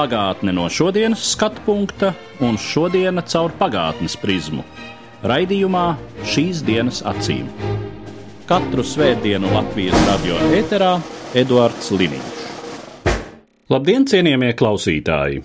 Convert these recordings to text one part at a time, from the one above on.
Pagātne no šodienas skatu punkta un šodienas caur pagātnes prizmu. Raidījumā šīs dienas acīm. Katru svētdienu Latvijas radio eterā Eduards Liniņš. Labdien, cienījamie klausītāji!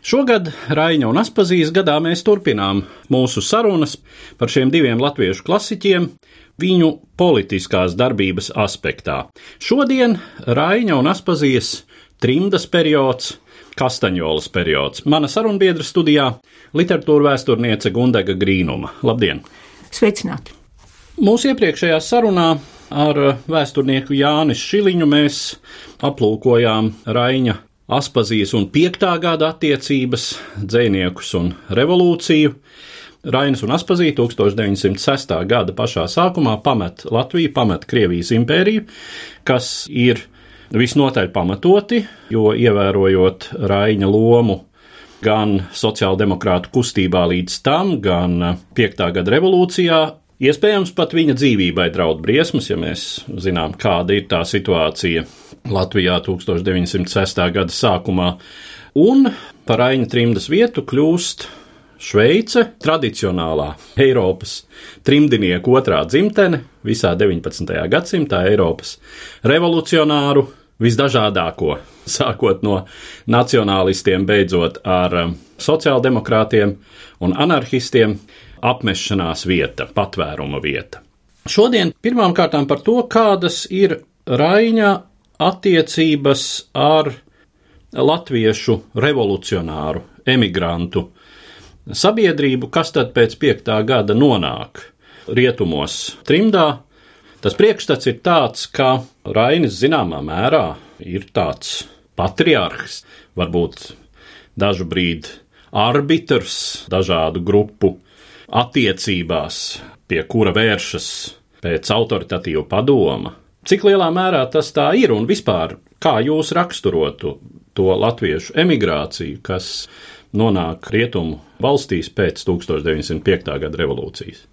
Šogad Raina un Aspazijas gadā mēs turpinām mūsu sarunas par šiem diviem latviešu klasiķiem viņu politiskās darbības aspektā. Šodien Raina un Aspazijas trimdas periods, Kastaņolas periods. Mana sarunbiedra studijā - literatūra vēsturniece Gundega Grīnuma. Labdien! Sveicināti! Mūsu iepriekšējā sarunā ar vēsturnieku Jānis Šiliņu mēs aplūkojām Raina Aspazijas un 5. gada attiecības, dziniekus un revolūciju. Rainis un Aspazija 1906. gada pašā sākumā pamet Latviju, pamet Krievijas impēriju, kas ir visnotaļ pamatoti, jo ievērojot Raina lomu gan sociāldemokrātu kustībā līdz tam, gan 5. gada revolūcijā, Iespējams, pat viņa dzīvībai draud briesmas, ja mēs zinām, kāda ir tā situācija Latvijā 1906. gada sākumā. Un par Aina trimdas vietu kļūst Šveice, tradicionālā Eiropas trimdnieku otrā dzimtene, visā 19. gadsimtā Eiropas revolucionāru visdažādāko, sākot no nacionālistiem, beidzot ar sociāldemokrātiem un anarchistiem apmešanās vieta, patvēruma vieta. Šodien pirmām kārtām par to, kādas ir Raina attiecības ar latviešu revolucionāru, emigrantu sabiedrību, kas tad pēc piektā gada nonāk rietumos trimdā. Tas priekšstats ir tāds, ka Rainis zināmā mērā ir tāds patriarhs, varbūt dažu brīdi arbitrs dažādu grupu attiecībās, pie kura vēršas pēc autoritatīva padoma. Cik lielā mērā tas tā ir un vispār kā jūs raksturotu to latviešu emigrāciju, kas nonāk rietumu valstīs pēc 1905. gada revolūcijas?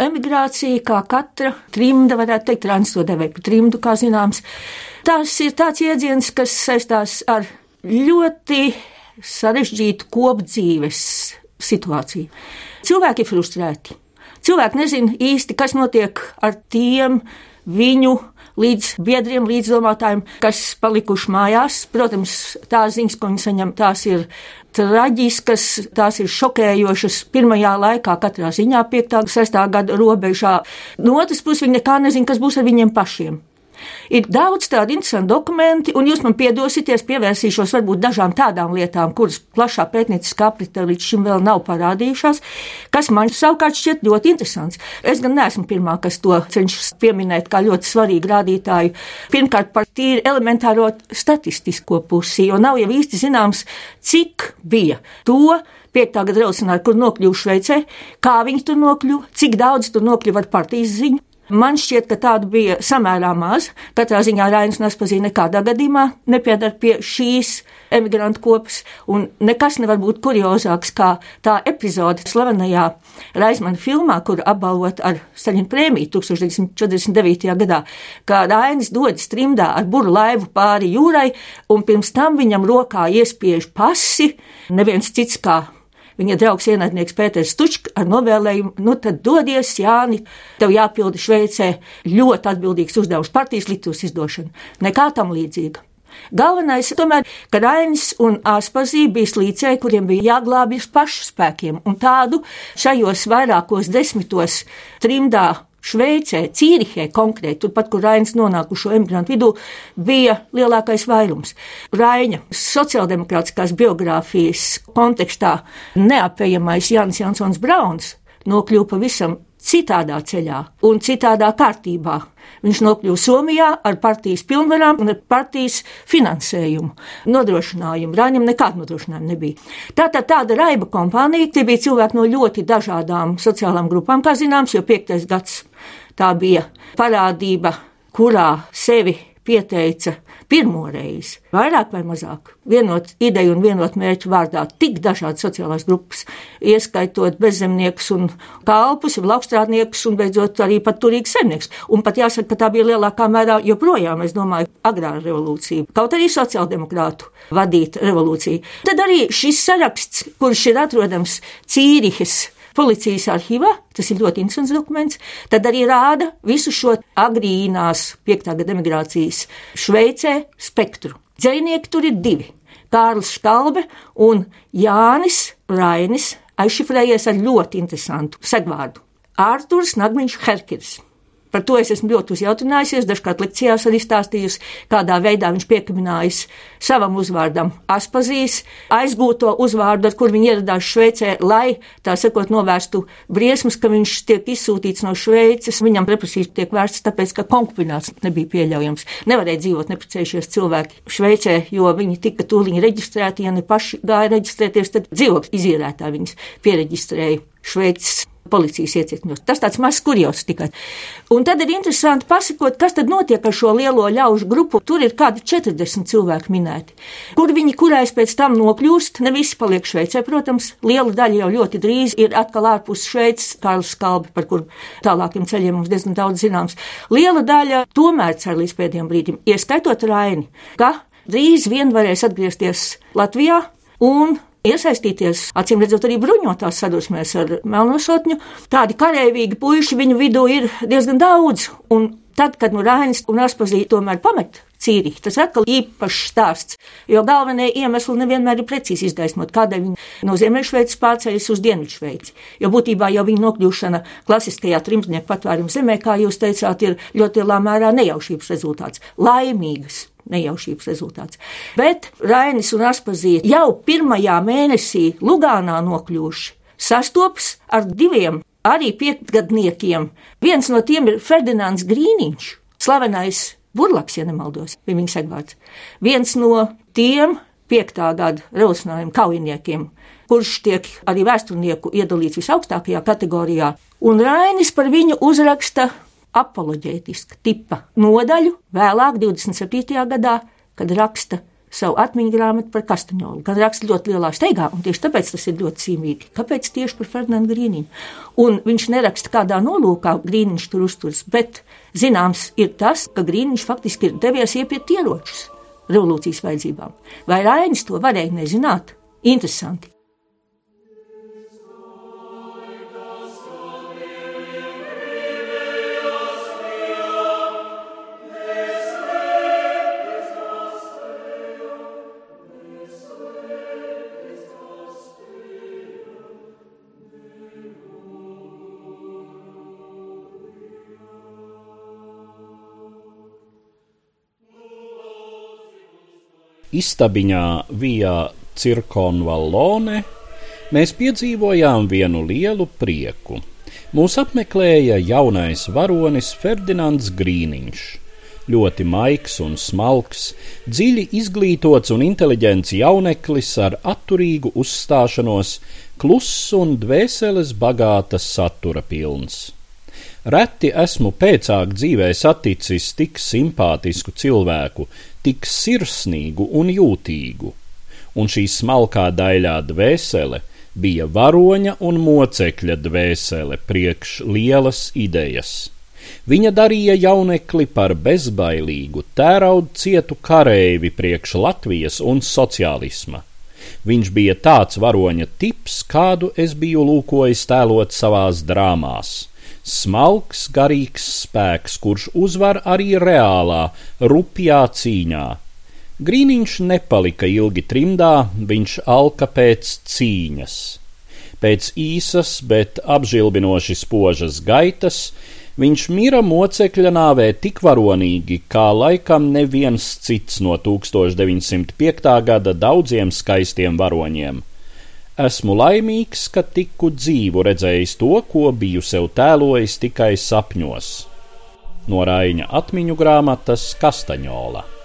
Emigrācija, kā katra trimda, varētu teikt, translodevē par trimdu, kā zināms, tas ir tāds jēdziens, kas saistās ar ļoti sarežģītu kopdzīves situāciju. Cilvēki ir frustrēti. Cilvēki nezina īsti, kas notiek ar tiem viņu līdz biedriem, līdzdomātājiem, kas palikuši mājās. Protams, tās ziņas, ko viņi saņem, tās ir traģiskas, tās ir šokējošas pirmajā laikā, katrā ziņā 5. un 6. gada robežā. No otras puses, viņi nekā nezina, kas būs ar viņiem pašiem. Ir daudz tādu interesantu dokumentu, un jūs man piedosieties, pievērsīšos varbūt dažām tādām lietām, kuras plašā pētnieciskā apritē līdz šim vēl nav parādījušās, kas man savukārt šķiet ļoti interesants. Es gan neesmu pirmā, kas to cenšas pieminēt kā ļoti svarīgu rādītāju. Pirmkārt, par tīri elementāro statistisko pusi, jo nav jau īsti zināms, cik bija to, Piektā gada revolucionāri, kur nokļuva Šveicē, kā viņi tur nokļuva, cik daudz tur nokļuva ar partijas ziņu, Man šķiet, ka tādu bija samērā maz. Katrā ziņā Rainis Naspazīna nekādā gadījumā nepiedar pie šīs emigrantu kopas, un nekas nevar būt kuriozāks kā tā epizode slavenajā Raizmana filmā, kur apbalvot ar Staļina prēmiju 1949. gadā, kā Rainis dodas trimdā ar buru laivu pāri jūrai, un pirms tam viņam rokā iespiež pasi, neviens cits kā viņa draugs ienaidnieks Pēters Stučs ar novēlējumu, nu tad dodies, Jāni, tev jāpilda Šveicē ļoti atbildīgs uzdevums partijas liktūras izdošana. Nekā tam līdzīga. Galvenais tomēr, ka Rainis un Āspazī bija slīcēji, kuriem bija jāglābjas pašu spēkiem, un tādu šajos vairākos desmitos trimdā Šveicē, Cīrihē konkrēti, turpat, kur Rainis nonākušo emigrantu vidū, bija lielākais vairums. Raina sociāldemokrātiskās biogrāfijas kontekstā neapējamais Jānis Jansons Brauns nokļuva pavisam citādā ceļā un citādā kārtībā. Viņš nokļuva Somijā ar partijas pilnvarām un ar partijas finansējumu, nodrošinājumu. Rāņam nekāda nodrošinājuma nebija. Tātad tāda raiba kompānija, tie bija cilvēki no ļoti dažādām sociālām grupām, kā zināms, jo piektais gads tā bija parādība, kurā sevi pieteica pirmo reizi, vairāk vai mazāk, vienot ideju un vienot mērķu vārdā tik dažādas sociālās grupas, ieskaitot bezzemniekus un kalpus, laukstrādniekus un beidzot arī pat turīgs zemnieks. Un pat jāsaka, ka tā bija lielākā mērā joprojām, es domāju, agrāra revolūcija, kaut arī sociāldemokrātu vadīta revolūcija. Tad arī šis saraksts, kurš ir atrodams Cīrihes policijas arhīvā, tas ir ļoti interesants dokuments, tad arī rāda visu šo agrīnās piektā gada emigrācijas Šveicē spektru. Dzēnieki tur ir divi. Kārlis Škalbe un Jānis Rainis aizšifrējies ar ļoti interesantu segvārdu. Ārturs Nagmiņš Herkins. Par to es esmu ļoti uzjautinājusies, dažkārt lekcijās arī stāstījusi, kādā veidā viņš piekaminājis savam uzvārdam Aspazīs, aizgūto uzvārdu, ar kur viņi ieradās Šveicē, lai, tā sakot, novērstu briesmas, ka viņš tiek izsūtīts no Šveices. Viņam represijas tiek vērstas tāpēc, ka konkubināts nebija pieļaujams. Nevarēja dzīvot neprecējušies cilvēki Šveicē, jo viņi tika tūliņi reģistrēti, ja ne paši gāja reģistrēties, tad dzīvokļu izīrētā viņus pieregistrēja Šveices policijas iecirkņos. Tas tāds mazs kurjos tikai. Un tad ir interesanti pasakot, kas tad notiek ar šo lielo ļaužu grupu. Tur ir kādi 40 cilvēki minēti. Kur viņi kurais pēc tam nokļūst, ne visi paliek Šveicē, protams. Liela daļa jau ļoti drīz ir atkal ārpus Šveices, Kārlis Skalbi, par kur tālākiem ceļiem mums diezgan daudz zināms. Liela daļa tomēr cer līdz pēdējiem brīdim, ieskaitot Raini, ka drīz vien varēs atgriezties Latvijā un iesaistīties, acīm redzot, arī bruņotās sadursmēs ar melnosotņu. Tādi karavīgi puiši viņu vidū ir diezgan daudz. Un tad, kad nu Rainis un Aspazīte tomēr pamet Cīrihi, tas atkal īpašs stāsts, jo galvenie iemesli nevienmēr ir precīzi izgaismot, kādēļ viņi no Ziemeļšveices pārceļas uz Dienvidšveici. Jo būtībā jau viņa nokļūšana klasiskajā trimdnieku patvēruma zemē, kā jūs teicāt, ir ļoti lielā mērā nejaušības rezultāts. Laimīgas nejaušības rezultāts. Bet Rainis un Aspazīte jau pirmajā mēnesī Lugānā nokļuvuši, sastopas ar diviem arī piektgadniekiem. Viens no tiem ir Ferdinands Grīniņš, slavenais burlaks, ja nemaldos, bija viņa segvārds. Viens no tiem piektā gada revolucionāriem kaujiniekiem, kurš tiek arī vēsturnieku iedalīts visaugstākajā kategorijā, un Rainis par viņu uzraksta apoloģētiska tipa nodaļu vēlāk, 27. gadā, kad raksta savu atmiņu grāmatu par Kastaņolu. Gan raksta ļoti lielā steigā, un tieši tāpēc tas ir ļoti cīmīgi. Kāpēc tieši par Fernandu Grīniņu? Un viņš neraksta kādā nolūkā, Grīniņš tur uzturas, bet zināms ir tas, ka Grīniņš faktiski ir devies iepiet ieročus revolūcijas vajadzībām. Vai Rainis to varēja nezināt? Interesanti. Istabiņā Vijā Cirkonvallone mēs piedzīvojām vienu lielu prieku. Mūs apmeklēja jaunais varonis Ferdinands Grīniņš. Ļoti maigs un smalks, dziļi izglītots un inteliģents jauneklis ar atturīgu uzstāšanos, kluss un dvēseles bagātas satura pilns. Reti esmu pēcāk dzīvē saticis tik simpātisku cilvēku, tik sirsnīgu un jūtīgu, un šī smalkā daļā dvēsele bija varoņa un mocekļa dvēsele priekš lielas idejas. Viņa darīja jaunekli par bezbailīgu, tēraudu cietu kareivi priekš Latvijas un sociālisma. Viņš bija tāds varoņa tips, kādu es biju lūkojis tēlot savās drāmās smalks, garīgs spēks, kurš uzvar arī reālā, rupjā cīņā. Grīniņš nepalika ilgi trimdā, viņš alka pēc cīņas. Pēc īsas, bet apžilbinoši spožas gaitas, viņš mira mocekļa nāvē tik varonīgi, kā laikam neviens cits no 1905. gada daudziem skaistiem varoņiem. Esmu laimīgs, ka tiku dzīvu redzējis to, ko biju sev tēlojis tikai sapņos. No Raina atmiņu grāmatas Kastaņola.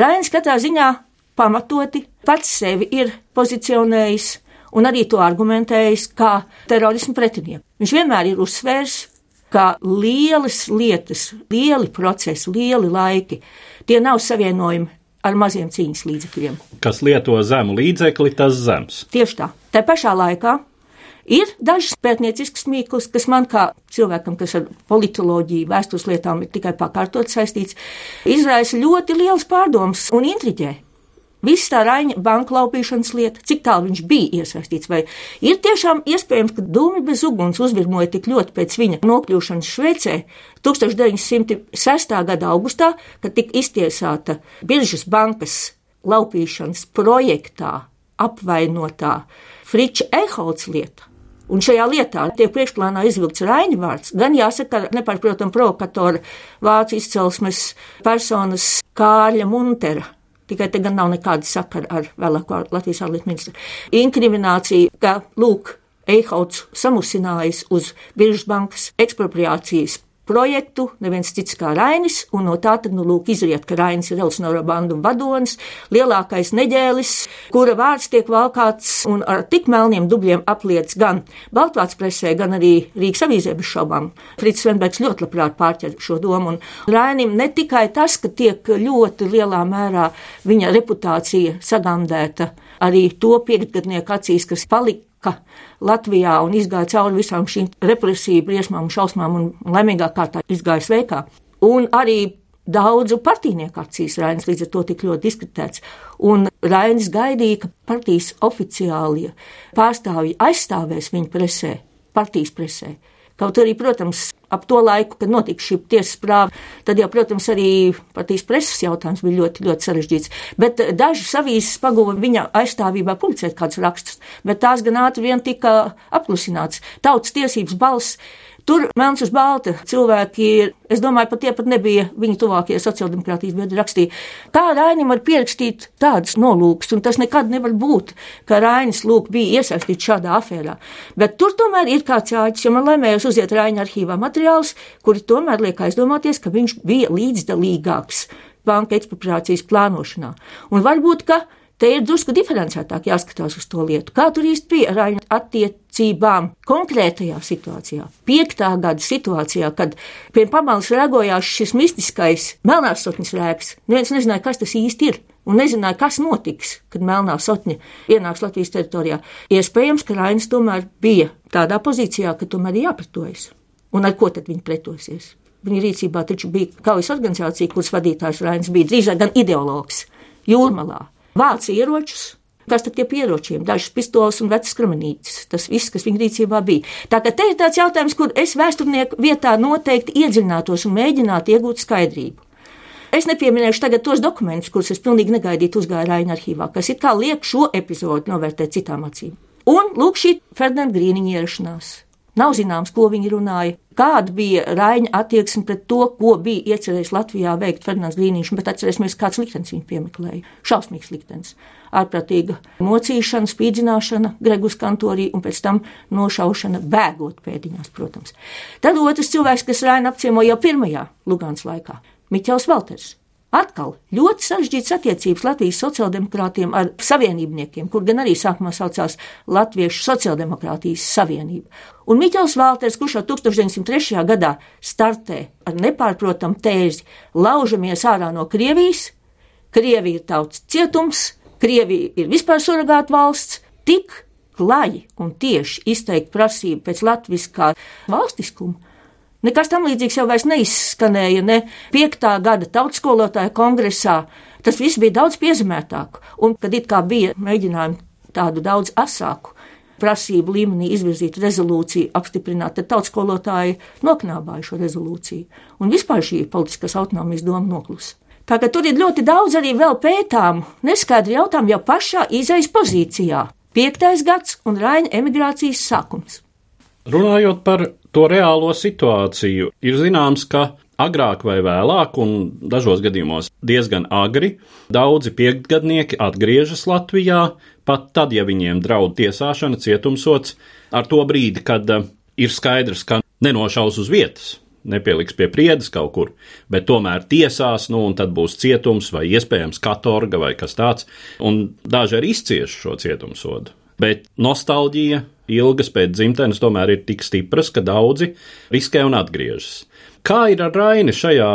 Rains katrā ziņā pamatoti pats sevi ir pozicionējis un arī to argumentējis kā terorismu pretinieku. Viņš vienmēr ir uzsvērs, ka lielas lietas, lieli procesi, lieli laiki, tie nav savienojumi ar maziem cīņas līdzekļiem. Kas lieto zemu līdzekli, tas zems. Tieši tā. Tā pašā laikā Ir dažas pētnieciskas mīklas, kas man kā cilvēkam, kas ar politoloģiju, vēstures lietām ir tikai pakārtot saistīts, izraisa ļoti liels pārdoms un intriģē. Viss tā Raņa banka laupīšanas lieta, cik tālu viņš bija iesaistīts, vai ir tiešām iespējams, ka dūmi bez uguns uzvirmoja tik ļoti pēc viņa nokļūšanas Šveicē 1906. gada augustā, kad tika iztiesāta Biržas bankas laupīšanas projektā apvainotā Friča Ehauts lieta. Un šajā lietā tiek priekšplānā izvilkts Raņa vārds, gan jāsaka, nepārprotam provokatora vācu izcelsmes personas Kārļa Muntera. Tikai te gan nav nekāda sakara ar vēlāko Latvijas ārlietu ministru. Inkriminācija, ka, lūk, Eihauts samusinājis uz Biržas bankas ekspropriācijas projektu, neviens cits kā Rainis, un no tā tad, nu, lūk, izriet, ka Rainis ir Elsinora bandu vadonis, lielākais neģēlis, kura vārds tiek valkāts un ar tik melniem dubļiem apliec gan Baltvāts presē, gan arī Rīgas avīzē bez šaubām. Frits Svenbergs ļoti labprāt pārķer šo domu, un Rainim ne tikai tas, ka tiek ļoti lielā mērā viņa reputācija sagandēta, arī to piekgadnieku acīs, kas palika ka Latvijā un izgāja cauri visām šīm represiju briesmām šausmām un laimīgā kārtā izgāja sveikā. Un arī daudzu partinieku acīs Rainis līdz ar to tik ļoti diskutēts. Un Rainis gaidīja, ka partijas oficiālie pārstāvji aizstāvēs viņu presē, partijas presē. Kaut arī, protams, ap to laiku, kad notika šī tiesas prāva, tad jau, protams, arī partijas preses jautājums bija ļoti, ļoti sarežģīts. Bet dažas avīzes paguva viņa aizstāvībā publicēt kādus rakstus, bet tās gan ātri vien tika apklusināts. Tautas tiesības balss Tur melns uz balta cilvēki, es domāju, pat tie pat nebija viņa tuvākie sociāldemokrātijas biedri rakstīja. Kā Rainim var pierakstīt tādus nolūkus, un tas nekad nevar būt, ka Rainis lūk bija iesaistīts šādā afērā. Bet tur tomēr ir kāds āķis, jo man laimējos uziet Raina arhīvā materiālus, kuri tomēr liek aizdomāties, ka viņš bija līdzdalīgāks banka ekspropriācijas plānošanā. Un varbūt, ka Te ir drusku diferencētāk jāskatās uz to lietu. Kā tur īsti bija ar Aņu attiecībām konkrētajā situācijā? Piektā gada situācijā, kad pie pamalas rēgojās šis mistiskais melnās sotņas rēks, neviens nezināja, kas tas īsti ir. Un nezināja, kas notiks, kad melnā sotņa ienāks Latvijas teritorijā. Iespējams, ka Rainis tomēr bija tādā pozīcijā, ka tomēr ir jāpretojas. Un ar ko tad viņi pretosies? Viņa rīcībā taču bija kaujas organizācija, kuras vadītājs Rainis bija drīzāk gan ideologs jūrmalā vāc ieročus. Kas tad tie ieročiem? Dažas pistoles un vecas kramenītes. Tas viss, kas viņa rīcībā bija. Tā kā te ir tāds jautājums, kur es vēsturnieku vietā noteikti iedziļinātos un mēģinātu iegūt skaidrību. Es nepieminēšu tagad tos dokumentus, kurus es pilnīgi negaidīju uzgāju Raina arhīvā, kas it kā liek šo epizodu novērtēt citām acīm. Un lūk šī Ferdinanda Grīniņa ierašanās. Nav zināms, ko viņi runāja, kāda bija Raina attieksme pret to, ko bija iecerējis Latvijā veikt Fernands Grīniņš, bet atcerēsimies, kāds liktenis viņu piemeklēja. Šausmīgs liktenis. Ārprātīga mocīšana, spīdzināšana, gregus kantorī un pēc tam nošaušana bēgot pēdiņās, protams. Tad otrs cilvēks, kas Raina apciemoja jau pirmajā Lugāns laikā - Miķels Valters. Atkal ļoti sarežģītas attiecības Latvijas sociāldemokrātiem ar savienībniekiem, kur gan arī sākumā saucās Latviešu sociāldemokrātijas savienība. Un Miķels Valters, kurš jau 1903. gadā startē ar nepārprotamu tēzi - laužamies ārā no Krievijas, Krievija ir tauts cietums, Krievija ir vispār surrogāta valsts, tik klaji un tieši izteikt prasību pēc latviskā valstiskuma Nekas tam līdzīgs jau neizskanēja ne 5. gada tautskolotāja kongresā. Tas viss bija daudz piezemētāk, un kad it kā bija mēģinājumi tādu daudz asāku prasību līmenī izvirzīt rezolūciju, apstiprināt, tad tautskolotāji noknābāja šo rezolūciju. Un vispār šī politiskās autonomijas doma noklusa. Tā ka tur ir ļoti daudz arī vēl pētāmu, neskaidru jautājumu jau pašā izejas pozīcijā. Piektais gads un Raina emigrācijas sākums. Runājot par to reālo situāciju, ir zināms, ka agrāk vai vēlāk, un dažos gadījumos diezgan agri, daudzi piektgadnieki atgriežas Latvijā, pat tad, ja viņiem draud tiesāšana, cietumsots, ar to brīdi, kad eh, ir skaidrs, ka nenošaus uz vietas, nepieliks pie priedes kaut kur, bet tomēr tiesās, nu, un tad būs cietums vai iespējams katorga vai kas tāds, un daži arī izcieš šo cietumsodu. Bet nostalģija, ilgas pēc dzimtenes tomēr ir tik stipras, ka daudzi riskē un atgriežas. Kā ir ar Raini šajā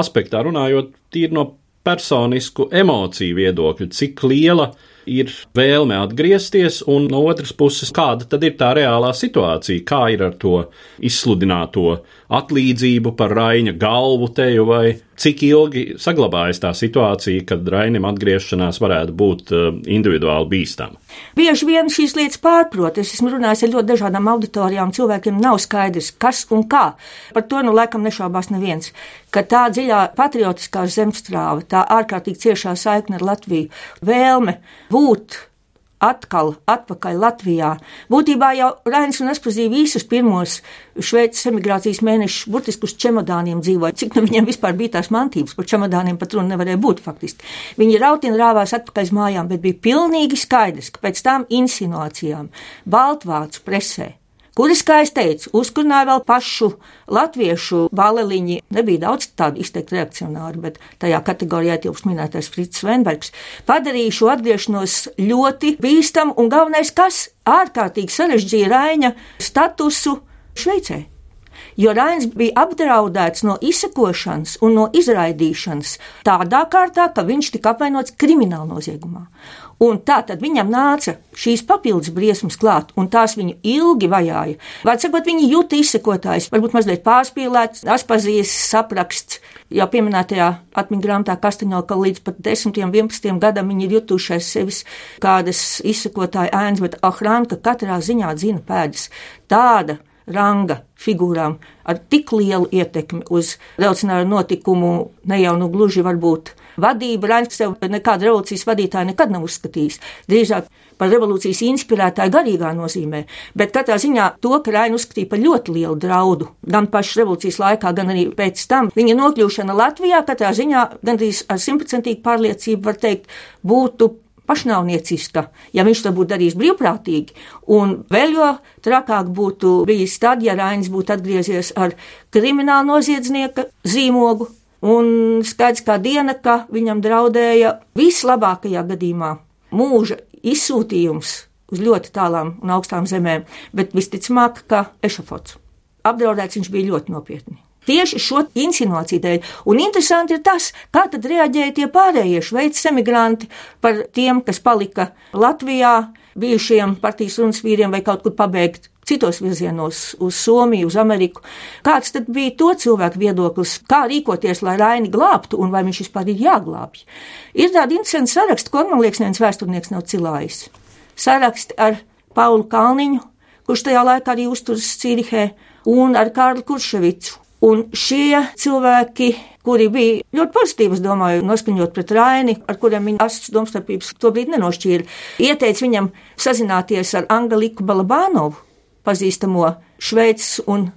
aspektā runājot, tīri no personisku emociju viedokļa, cik liela ir vēlme atgriezties, un no otras puses, kāda tad ir tā reālā situācija, kā ir ar to izsludināto atlīdzību par Raina galvu teju, vai cik ilgi saglabājas tā situācija, kad Rainim atgriešanās varētu būt eh, individuāli bīstama. Bieži vien šīs lietas pārprot. Es esmu runājis ar ļoti dažādām auditorijām. Cilvēkiem nav skaidrs, kas un kā. Par to nu laikam nešaubās neviens. Ka tā dziļā patriotiskā zemstrāva, tā ārkārtīgi ciešā saikne ar Latviju, vēlme būt atkal atpakaļ Latvijā. Būtībā jau Rainis un Espazīja visus pirmos Šveices emigrācijas mēnešus burtiski uz čemodāniem dzīvoja. Cik nu viņiem vispār bija tās mantības, par čemodāniem pat runa nevarēja būt faktiski. Viņi rautina rāvās atpakaļ uz mājām, bet bija pilnīgi skaidrs, ka pēc tām insinuācijām Baltvācu presē kuras, kā es teicu, uzkurināja vēl pašu latviešu baleliņi. Nebija daudz tādu izteikti reakcionāru, bet tajā kategorijā tilps minētais Frits Svenbergs padarīja šo atgriešanos ļoti bīstamu un galvenais, kas ārkārtīgi sarežģīja Raina statusu Šveicē jo Rains bija apdraudēts no izsekošanas un no izraidīšanas tādā kārtā, ka viņš tika apvainots krimināla noziegumā. Un tā tad viņam nāca šīs papildus briesmas klāt, un tās viņu ilgi vajāja. Vārds sakot, viņi jūta izsekotājs, varbūt mazliet pārspīlēts, aspazījis sapraksts. Jau pieminētajā atmiņā grāmatā Kastaņo, ka līdz pat 10, 11 gadam viņi ir jutušies sevis kādas izsekotāja ēnas, bet Ahrānka katrā ziņā dzina pēdas. Tāda ranga figūrām ar tik lielu ietekmi uz revolucionāru notikumu, ne jau nu gluži varbūt vadība. Rainis sev nekādu revolūcijas vadītāju nekad nav uzskatījis. Drīzāk par revolūcijas inspirētāju garīgā nozīmē, bet katrā ziņā to, ka Raina uzskatīja par ļoti lielu draudu, gan pašas revolūcijas laikā, gan arī pēc tam. Viņa nokļūšana Latvijā katrā ziņā gandrīz ar simtprocentīgu pārliecību var teikt būtu pašnāvnieciska, ja viņš to būtu darījis brīvprātīgi. Un vēl jo trakāk būtu bijis tad, ja Rainis būtu atgriezies ar krimināla noziedznieka zīmogu. Un skaidrs kā diena, ka viņam draudēja vislabākajā gadījumā mūža izsūtījums uz ļoti tālām un augstām zemēm, bet visticamāk, ka ešafots. Apdraudēts viņš bija ļoti nopietni. Tieši šo insinuāciju dēļ. Un interesanti ir tas, kā tad reaģēja tie pārējie šveicis emigranti par tiem, kas palika Latvijā, bijušiem partijas runas vīriem vai kaut kur pabeigt citos virzienos, uz Somiju, uz Ameriku. Kāds tad bija to cilvēku viedoklis, kā rīkoties, lai Raini glābtu un vai viņš vispār ir jāglābj? Ir tādi interesanti saraksti, ko man liekas, neviens vēsturnieks nav cilājis. Saraksti ar Paulu Kalniņu, kurš tajā laikā arī uzturas Cīrihē, un ar Kārlu Kurševicu. Un šie cilvēki, kuri bija ļoti pozitīvi, es domāju, noskaņot pret Raini, ar kuriem viņa asas domstarpības tobrīd nenošķīra, ieteica viņam sazināties ar Angeliku Balabānovu, pazīstamo Šveices un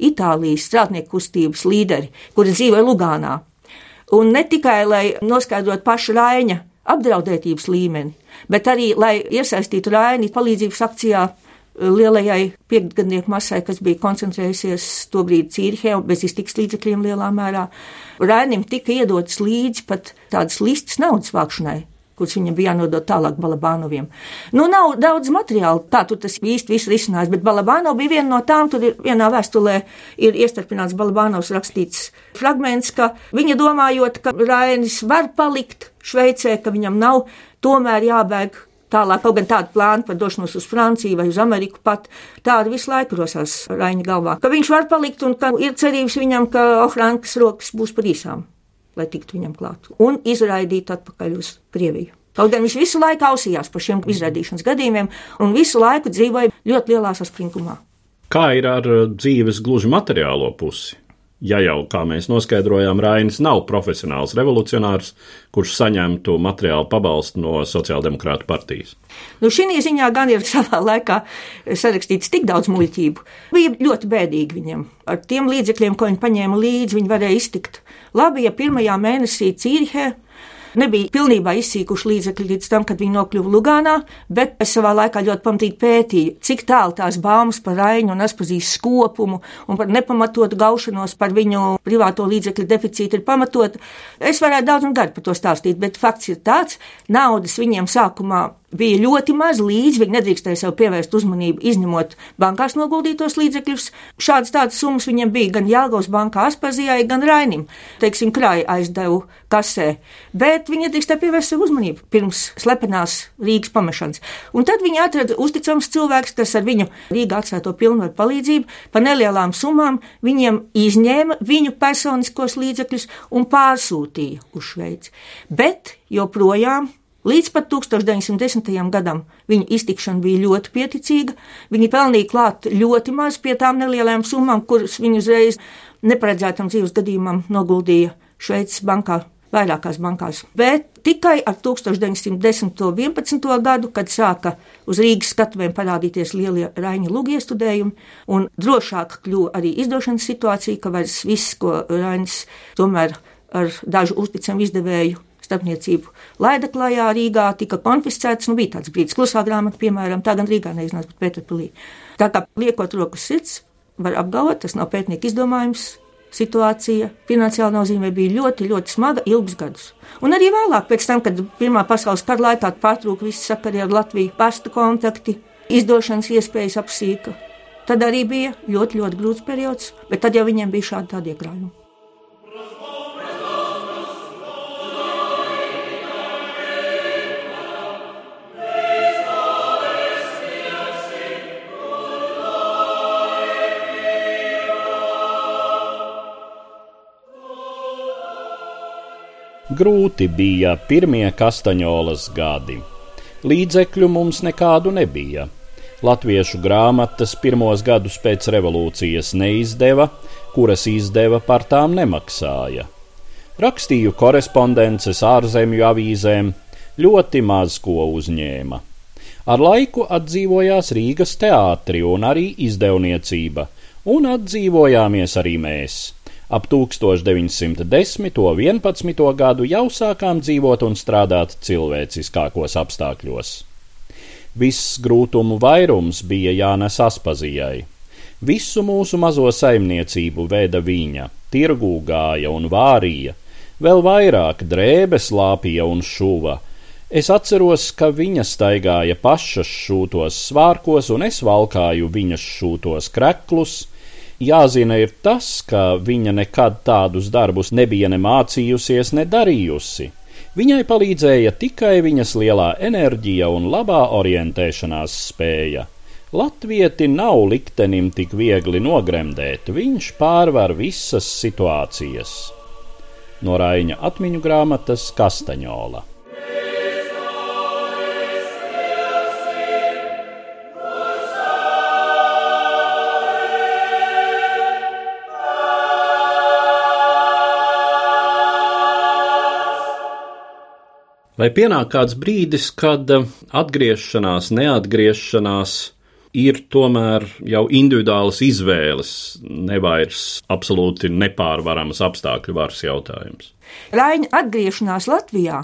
Itālijas strādnieku kustības līderi, kuri dzīvoja Lugānā. Un ne tikai, lai noskaidrotu pašu Raina apdraudētības līmeni, bet arī, lai iesaistītu Raini palīdzības akcijā lielajai piektgadnieku masai, kas bija koncentrējusies tobrīd Cīrihē bez iztiks līdzekļiem lielā mērā. Rainim tika iedotas līdzi pat tādas listas naudas vākšanai, kurus viņam bija jānodod tālāk Balabānoviem. Nu, nav daudz materiāla, tā tur tas īsti viss risinājās, bet Balabānov bija viena no tām, tur vienā vēstulē ir iestarpināts Balabānovs rakstīts fragments, ka viņa domājot, ka Rainis var palikt Šveicē, ka viņam nav tomēr jābēg Tālāk, kaut gan tāda plāna par došanos uz Franciju vai uz Ameriku pat, tāda visu laiku rosās Raņa galvā, ka viņš var palikt un ka ir cerības viņam, ka Ohrankas rokas būs par īsām, lai tiktu viņam klāt un izraidīt atpakaļ uz Krieviju. Kaut gan viņš visu laiku ausījās par šiem izraidīšanas gadījumiem un visu laiku dzīvoja ļoti lielā saspringumā. Kā ir ar dzīves gluži materiālo pusi? Ja jau, kā mēs noskaidrojām, Rainis nav profesionāls revolucionārs, kurš saņemtu materiālu pabalstu no Sociāldemokrāta partijas. Nu, šī ziņā gan ir savā laikā sarakstīts tik daudz muļķību. Bija ļoti bēdīgi viņam. Ar tiem līdzekļiem, ko viņi paņēma līdzi, viņi varēja iztikt. Labi, ja pirmajā mēnesī Cīrihē nebija pilnībā izsīkuši līdzekļi līdz tam, kad viņi nokļuva Lugānā, bet es savā laikā ļoti pamatīgi pētīju, cik tālu tās baumas par Rainu un Aspazīs skopumu un par nepamatotu gaušanos par viņu privāto līdzekļu deficītu ir pamatot. Es varētu daudz un gari par to stāstīt, bet fakts ir tāds, naudas viņiem sākumā bija ļoti maz līdzi, viņi nedrīkstēja sev pievērst uzmanību, izņemot bankās noguldītos līdzekļus. Šādas tādas summas viņiem bija gan Jālgos bankā Aspazijai, gan Rainim, teiksim, krāja aizdevu kasē, bet viņi nedrīkstēja pievērst sev uzmanību pirms slepenās Rīgas pamešanas. Un tad viņi atrada uzticams cilvēks, kas ar viņu Rīgā atstāto pilnvaru palīdzību par nelielām summām viņiem izņēma viņu personiskos līdzekļus un pārsūtīja uz Šveici. Bet joprojām Līdz pat 1910. gadam viņa iztikšana bija ļoti pieticīga. Viņi pelnīja klāt ļoti maz pie tām nelielām summām, kuras viņi uzreiz neparedzētam dzīves gadījumam noguldīja Šveices bankā, vairākās bankās. Bet tikai ar 1910. un 11. gadu, kad sāka uz Rīgas skatuvēm parādīties lielie Raņa lūgi iestudējumi, un drošāk kļuva arī izdošanas situācija, ka vairs viss, ko Raņs tomēr ar dažu uzticamu izdevēju starpniecību. Laida klajā Rīgā tika konfiscēts, nu bija tāds brīdis, klusā grāmata, piemēram, tā gan Rīgā neiznāca, bet Pēterpilī. Tā kā liekot rokas sirds, var apgalvot, tas nav pētnieku izdomājums. Situācija finansiāla nozīmē bija ļoti, ļoti smaga, ilgus gadus. Un arī vēlāk, tam, kad Pirmā pasaules kara laikā pārtrūka visi sakari ar Latviju, pasta kontakti, izdošanas iespējas apsīka. Tad arī bija ļoti, ļoti grūts periods, bet tad jau viņiem bija šādi tādi Grūti bija pirmie kastaņolas gadi. Līdzekļu mums nekādu nebija. Latviešu grāmatas pirmos gadus pēc revolūcijas neizdeva, kuras izdeva par tām nemaksāja. Rakstīju korespondences ārzemju avīzēm, ļoti maz ko uzņēma. Ar laiku atdzīvojās Rīgas teātri un arī izdevniecība, un atdzīvojāmies arī mēs. Ap 1910. un 11. gadu jau sākām dzīvot un strādāt cilvēciskākos apstākļos. Viss grūtumu vairums bija jānes Aspazijai. Visu mūsu mazo saimniecību veda viņa, tirgū gāja un vārīja, vēl vairāk drēbes lāpīja un šuva. Es atceros, ka viņa staigāja pašas šūtos svārkos, un es valkāju viņas šūtos kreklus, Jāzina ir tas, ka viņa nekad tādus darbus nebija ne mācījusies, ne darījusi. Viņai palīdzēja tikai viņas lielā enerģija un labā orientēšanās spēja. Latvieti nav liktenim tik viegli nogremdēt, viņš pārvar visas situācijas. No Raņa atmiņu grāmatas Kastaņola. Vai pienāk kāds brīdis, kad eh, atgriešanās, neatgriešanās ir tomēr jau individuālas izvēles, nevairs absolūti nepārvaramas apstākļu varas jautājums? Raina atgriešanās Latvijā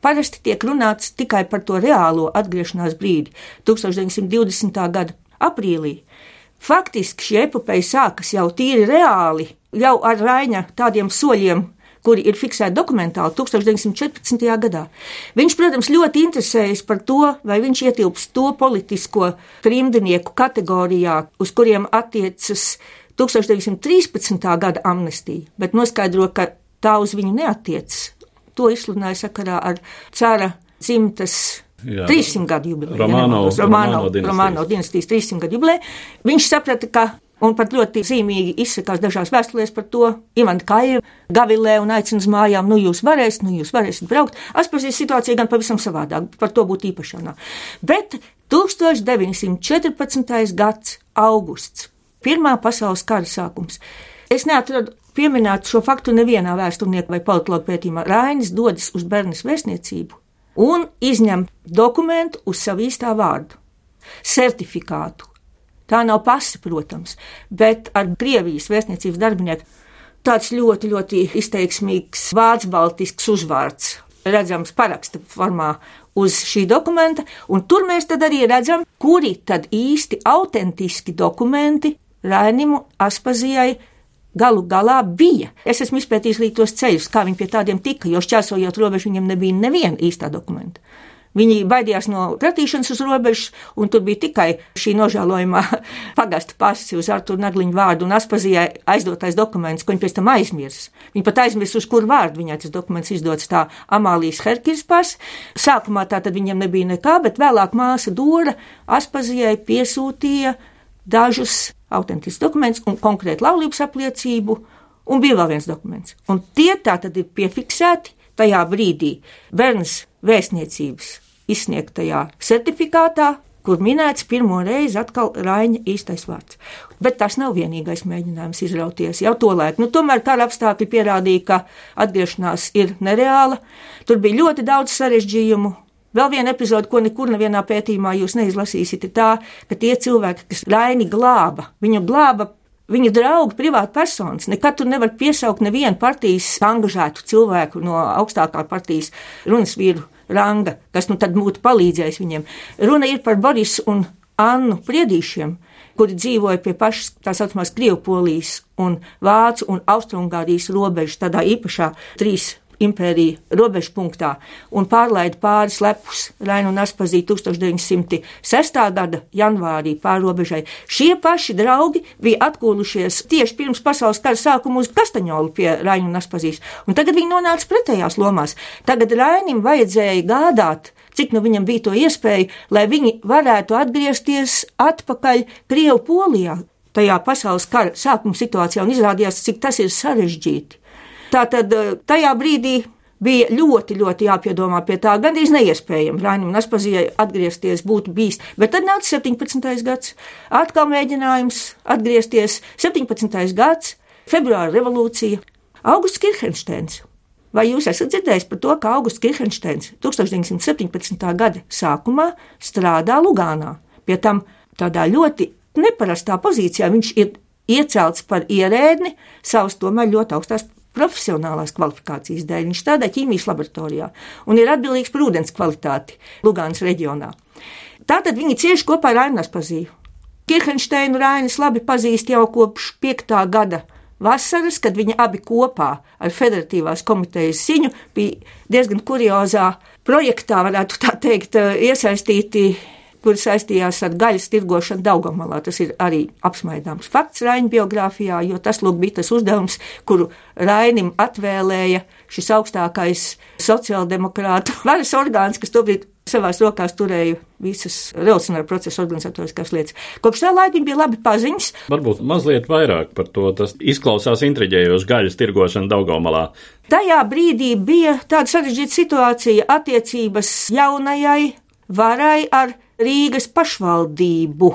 parasti tiek runāts tikai par to reālo atgriešanās brīdi, 1920. gada aprīlī. Faktiski šī epopeja sākas jau tīri reāli, jau ar Raina tādiem soļiem, kuri ir fiksēti dokumentāli 1914. gadā. Viņš, protams, ļoti interesējas par to, vai viņš ietilps to politisko trimdnieku kategorijā, uz kuriem attiecas 1913. gada amnestija, bet noskaidro, ka tā uz viņu neatiecas. To izsludināja sakarā ar cara dzimtas Jā, 300 gadu jubileju. Romano, Romano, Romano dinastijas 300 gadu jubileju. Viņš saprata, ka Un pat ļoti zīmīgi izsakās dažās vēstulēs par to. Ivana Kaja gavilē un aicina uz mājām, nu jūs varēsiet, nu jūs varēsiet braukt. Aspazīs situācija gan pavisam savādāk, par to būtu īpašanā. Bet 1914. gads augusts, Pirmā pasaules kara sākums. Es neatradu pieminēt šo faktu nevienā vēsturnieku vai politologu pētījumā. Rainis dodas uz Bernas vēstniecību un izņem dokumentu uz savu īstā vārdu - certifikātu. Tā nav pasi, protams, bet ar Krievijas vēstniecības darbinieku tāds ļoti, ļoti izteiksmīgs vārds, baltisks uzvārds, redzams paraksta formā uz šī dokumenta, un tur mēs tad arī redzam, kuri tad īsti autentiski dokumenti Rainimu Aspazijai galu galā bija. Es esmu izpētījis arī tos ceļus, kā viņi pie tādiem tika, jo šķērsojot robežu viņam nebija neviena īstā dokumenta. Viņi baidījās no kratīšanas uz robežas, un tur bija tikai šī nožēlojamā pagasta pasi uz Artur Nagliņu vārdu un Aspazijai aizdotais dokuments, ko viņi pēc tam aizmirs. Viņi pat aizmirs, uz kur vārdu viņai tas dokuments izdots tā Amālijas Herkirs pas. Sākumā tā tad viņam nebija nekā, bet vēlāk māsa Dora Aspazijai piesūtīja dažus autentiskus dokumentus un konkrētu laulības apliecību, un bija vēl viens dokuments. Un tie tā tad ir piefiksēti tajā brīdī Bernas vēstniecības izsniegtajā certifikātā, kur minēts pirmo reizi atkal Raņa īstais vārds. Bet tas nav vienīgais mēģinājums izrauties jau to laiku. Nu, tomēr kara apstākļi pierādīja, ka atgriešanās ir nereāla. Tur bija ļoti daudz sarežģījumu, Vēl viena epizode, ko nekur nevienā pētījumā jūs neizlasīsiet, ir tā, ka tie cilvēki, kas Raini glāba, viņu glāba viņa draugi, privāti personas. Nekad tur nevar piesaukt nevienu partijas angažētu cilvēku no augstākā partijas runas vīru ranga, kas nu tad būtu palīdzējis viņiem. Runa ir par Borisu un Annu Priedīšiem, kuri dzīvoja pie pašas tā saucamās Krievpolijas un Vācu un Austrungārijas robežas tādā īpašā trīs impērija robežu punktā un pārlaida pāris lepus Rainu un Aspazī 1906. gada janvārī pārobežai. Šie paši draugi bija atkūlušies tieši pirms pasaules kara sākuma uz Kastaņolu pie Rainu un Aspazīs, un tagad viņi nonāca pretējās lomās. Tagad Rainim vajadzēja gādāt cik nu viņam bija to iespēja, lai viņi varētu atgriezties atpakaļ Krievu polijā, tajā pasaules kara sākuma situācijā, un izrādījās, cik tas ir sarežģīti. Tātad eh, tajā brīdī bija ļoti, ļoti jāpiedomā pie tā, gandrīz neiespējami. Rainim Naspazijai atgriezties būtu bijis, bet tad nāca 17. gads, atkal mēģinājums atgriezties 17. gads, februāra revolūcija, Augusts Kirchensteins. Vai jūs esat dzirdējis par to, ka Augusts Kirchensteins 1917. gada sākumā strādā Lugānā? Pie tam tādā ļoti neparastā pozīcijā viņš ir iecelts par ierēdni savas tomēr ļoti augstās profesionālās kvalifikācijas dēļ. Viņš strādā ķīmijas laboratorijā un ir atbildīgs par ūdens kvalitāti Lugānas reģionā. Tātad viņi cieši kopā ar Rainas pazīju. Kirchensteinu Rainis labi pazīst jau kopš 5. gada vasaras, kad viņi abi kopā ar Federatīvās komitejas ziņu bija diezgan kuriozā projektā, varētu tā teikt, iesaistīti kur saistījās ar gaļas tirgošanu Daugamalā. Tas ir arī apsmaidāms fakts Raina biogrāfijā, jo tas lūk bija tas uzdevums, kuru Rainim atvēlēja šis augstākais sociāldemokrātu varas orgāns, kas tobrīd savās rokās turēja visas revolucionāra procesa organizatoriskās lietas. Kopš tā laika bija labi paziņas. Varbūt mazliet vairāk par to. Tas izklausās intriģējoši gaļas tirgošana Daugomalā. Tajā brīdī bija tāda sarežģīta situācija attiecības jaunajai varai ar Rīgas pašvaldību.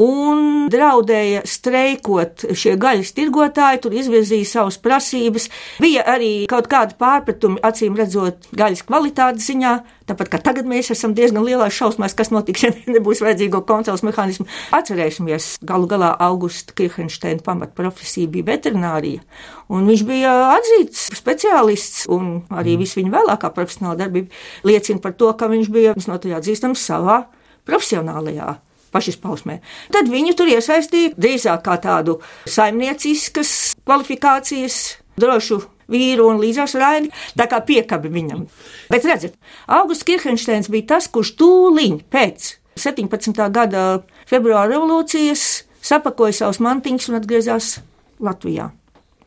Un draudēja streikot šie gaļas tirgotāji, tur izvirzīja savas prasības. Bija arī kaut kādi pārpratumi, acīm redzot, gaļas kvalitātes ziņā. Tāpat kā tagad mēs esam diezgan lielās šausmās, kas notiks, ja nebūs vajadzīgo kontrols mehānismu. Atcerēsimies, galu galā Augusta Kirchensteina pamatprofesija bija veterinārija. Un viņš bija atzīts speciālists, un arī viss viņa vēlākā profesionāla darbība liecina par to, ka viņš bija visnotaļ atzīstams savā profesionālajā pašizpausmē. Tad viņu tur iesaistīja drīzāk kā tādu saimnieciskas kvalifikācijas drošu vīru un līdzās raini, tā kā piekabi viņam. Bet redziet, Augusts Kirchensteins bija tas, kurš tūliņ pēc 17. gada februāra revolūcijas sapakoja savus mantiņus un atgriezās Latvijā.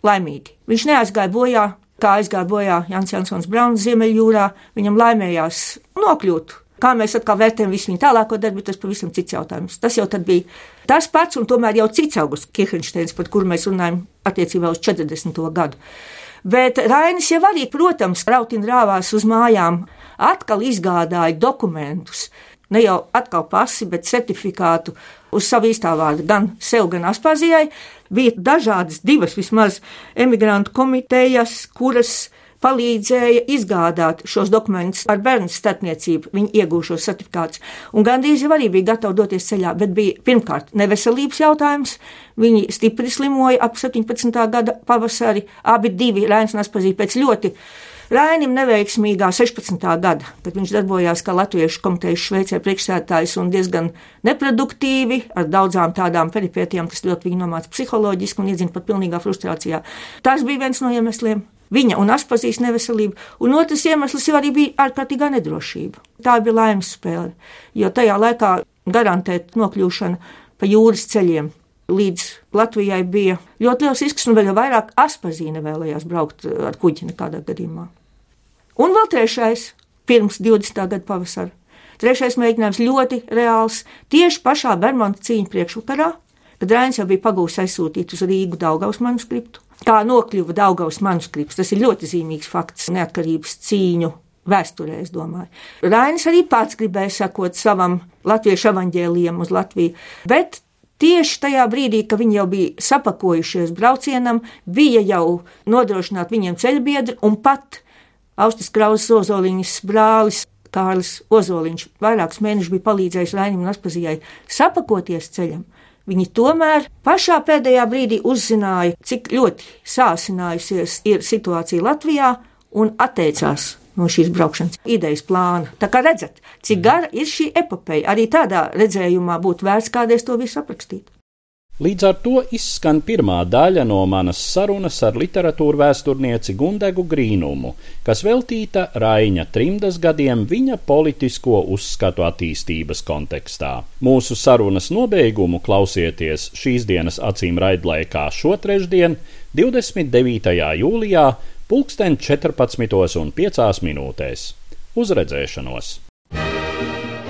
Laimīgi. Viņš neaizgāja bojā, kā aizgāja bojā Jans Jansons Brauns Ziemeļjūrā. Viņam laimējās nokļūt Kā mēs atkal vērtējam visu viņa tālāko darbu, tas pavisam cits jautājums. Tas jau bija tas pats, un tomēr jau cits augusts Kirchensteins, par kuru mēs runājam attiecībā uz 40. gadu. Bet Rainis jau arī, protams, rautin rāvās uz mājām, atkal izgādāja dokumentus. ne jau atkal pasi, bet certifikātu uz savu īstā vārdu, gan sev, gan Aspāzijai. Bija dažādas, divas vismaz emigrantu komitejas, kuras palīdzēja izgādāt šos dokumentus ar bērnu starpniecību, viņi iegūšos certifikātus. Un gandrīz jau arī bija gatavi doties ceļā, bet bija pirmkārt neveselības jautājums. Viņi stipri slimoja ap 17. gada pavasari, abi divi Rēns un Aspazīja pēc ļoti Rainim neveiksmīgā 16. gada, kad viņš darbojās kā Latviešu komitejas Šveicē priekšsētājs un diezgan neproduktīvi, ar daudzām tādām peripētiem, kas ļoti viņu nomāca psiholoģiski un iedzina pat pilnīgā frustrācijā. Tas bija viens no iemesliem. Viņa un Aspazīs neveselība, un otrs iemesls jau arī bija ārkārtīgā nedrošība. Tā bija laimes spēle, jo tajā laikā garantēt nokļūšanu pa jūras ceļiem līdz Latvijai bija ļoti liels risks, un vēl vairāk Aspazīne vēlējās braukt ar kuģi nekādā gadījumā. Un vēl trešais, pirms 20. gada pavasara. Trešais mēģinājums ļoti reāls tieši pašā Bermuda cīņa priekšvakarā, kad Rēns jau bija pagūs aizsūtīt uz Rīgu Daugaus manuskriptu. Kā nokļuva Daugaus manuskripts, tas ir ļoti zīmīgs fakts neatkarības cīņu vēsturē, es domāju. Rainis arī pats gribēja sakot savam latviešu evaņģēliem uz Latviju, bet tieši tajā brīdī, kad viņi jau bija sapakojušies braucienam, bija jau nodrošināt viņiem ceļbiedri un pat Austis Krausas Ozoliņas brālis Kārlis Ozoliņš vairākus mēnešus bija palīdzējis Rainim un Aspazijai sapakoties ceļam. Viņi tomēr pašā pēdējā brīdī uzzināja, cik ļoti sāsinājusies ir situācija Latvijā un atteicās no šīs braukšanas idejas plāna. Tā kā redzat, cik gara ir šī epopeja, arī tādā redzējumā būtu vērts kādreiz to visu aprakstīt. Līdz ar to izskan pirmā daļa no manas sarunas ar literatūru vēsturnieci Gundegu Grīnumu, kas veltīta Raiņa trimdas gadiem viņa politisko uzskatu attīstības kontekstā. Mūsu sarunas nobeigumu klausieties šīs dienas acīm raidlaikā šo trešdien, 29. jūlijā, pulksten 14,5 minūtēs. Uz redzēšanos!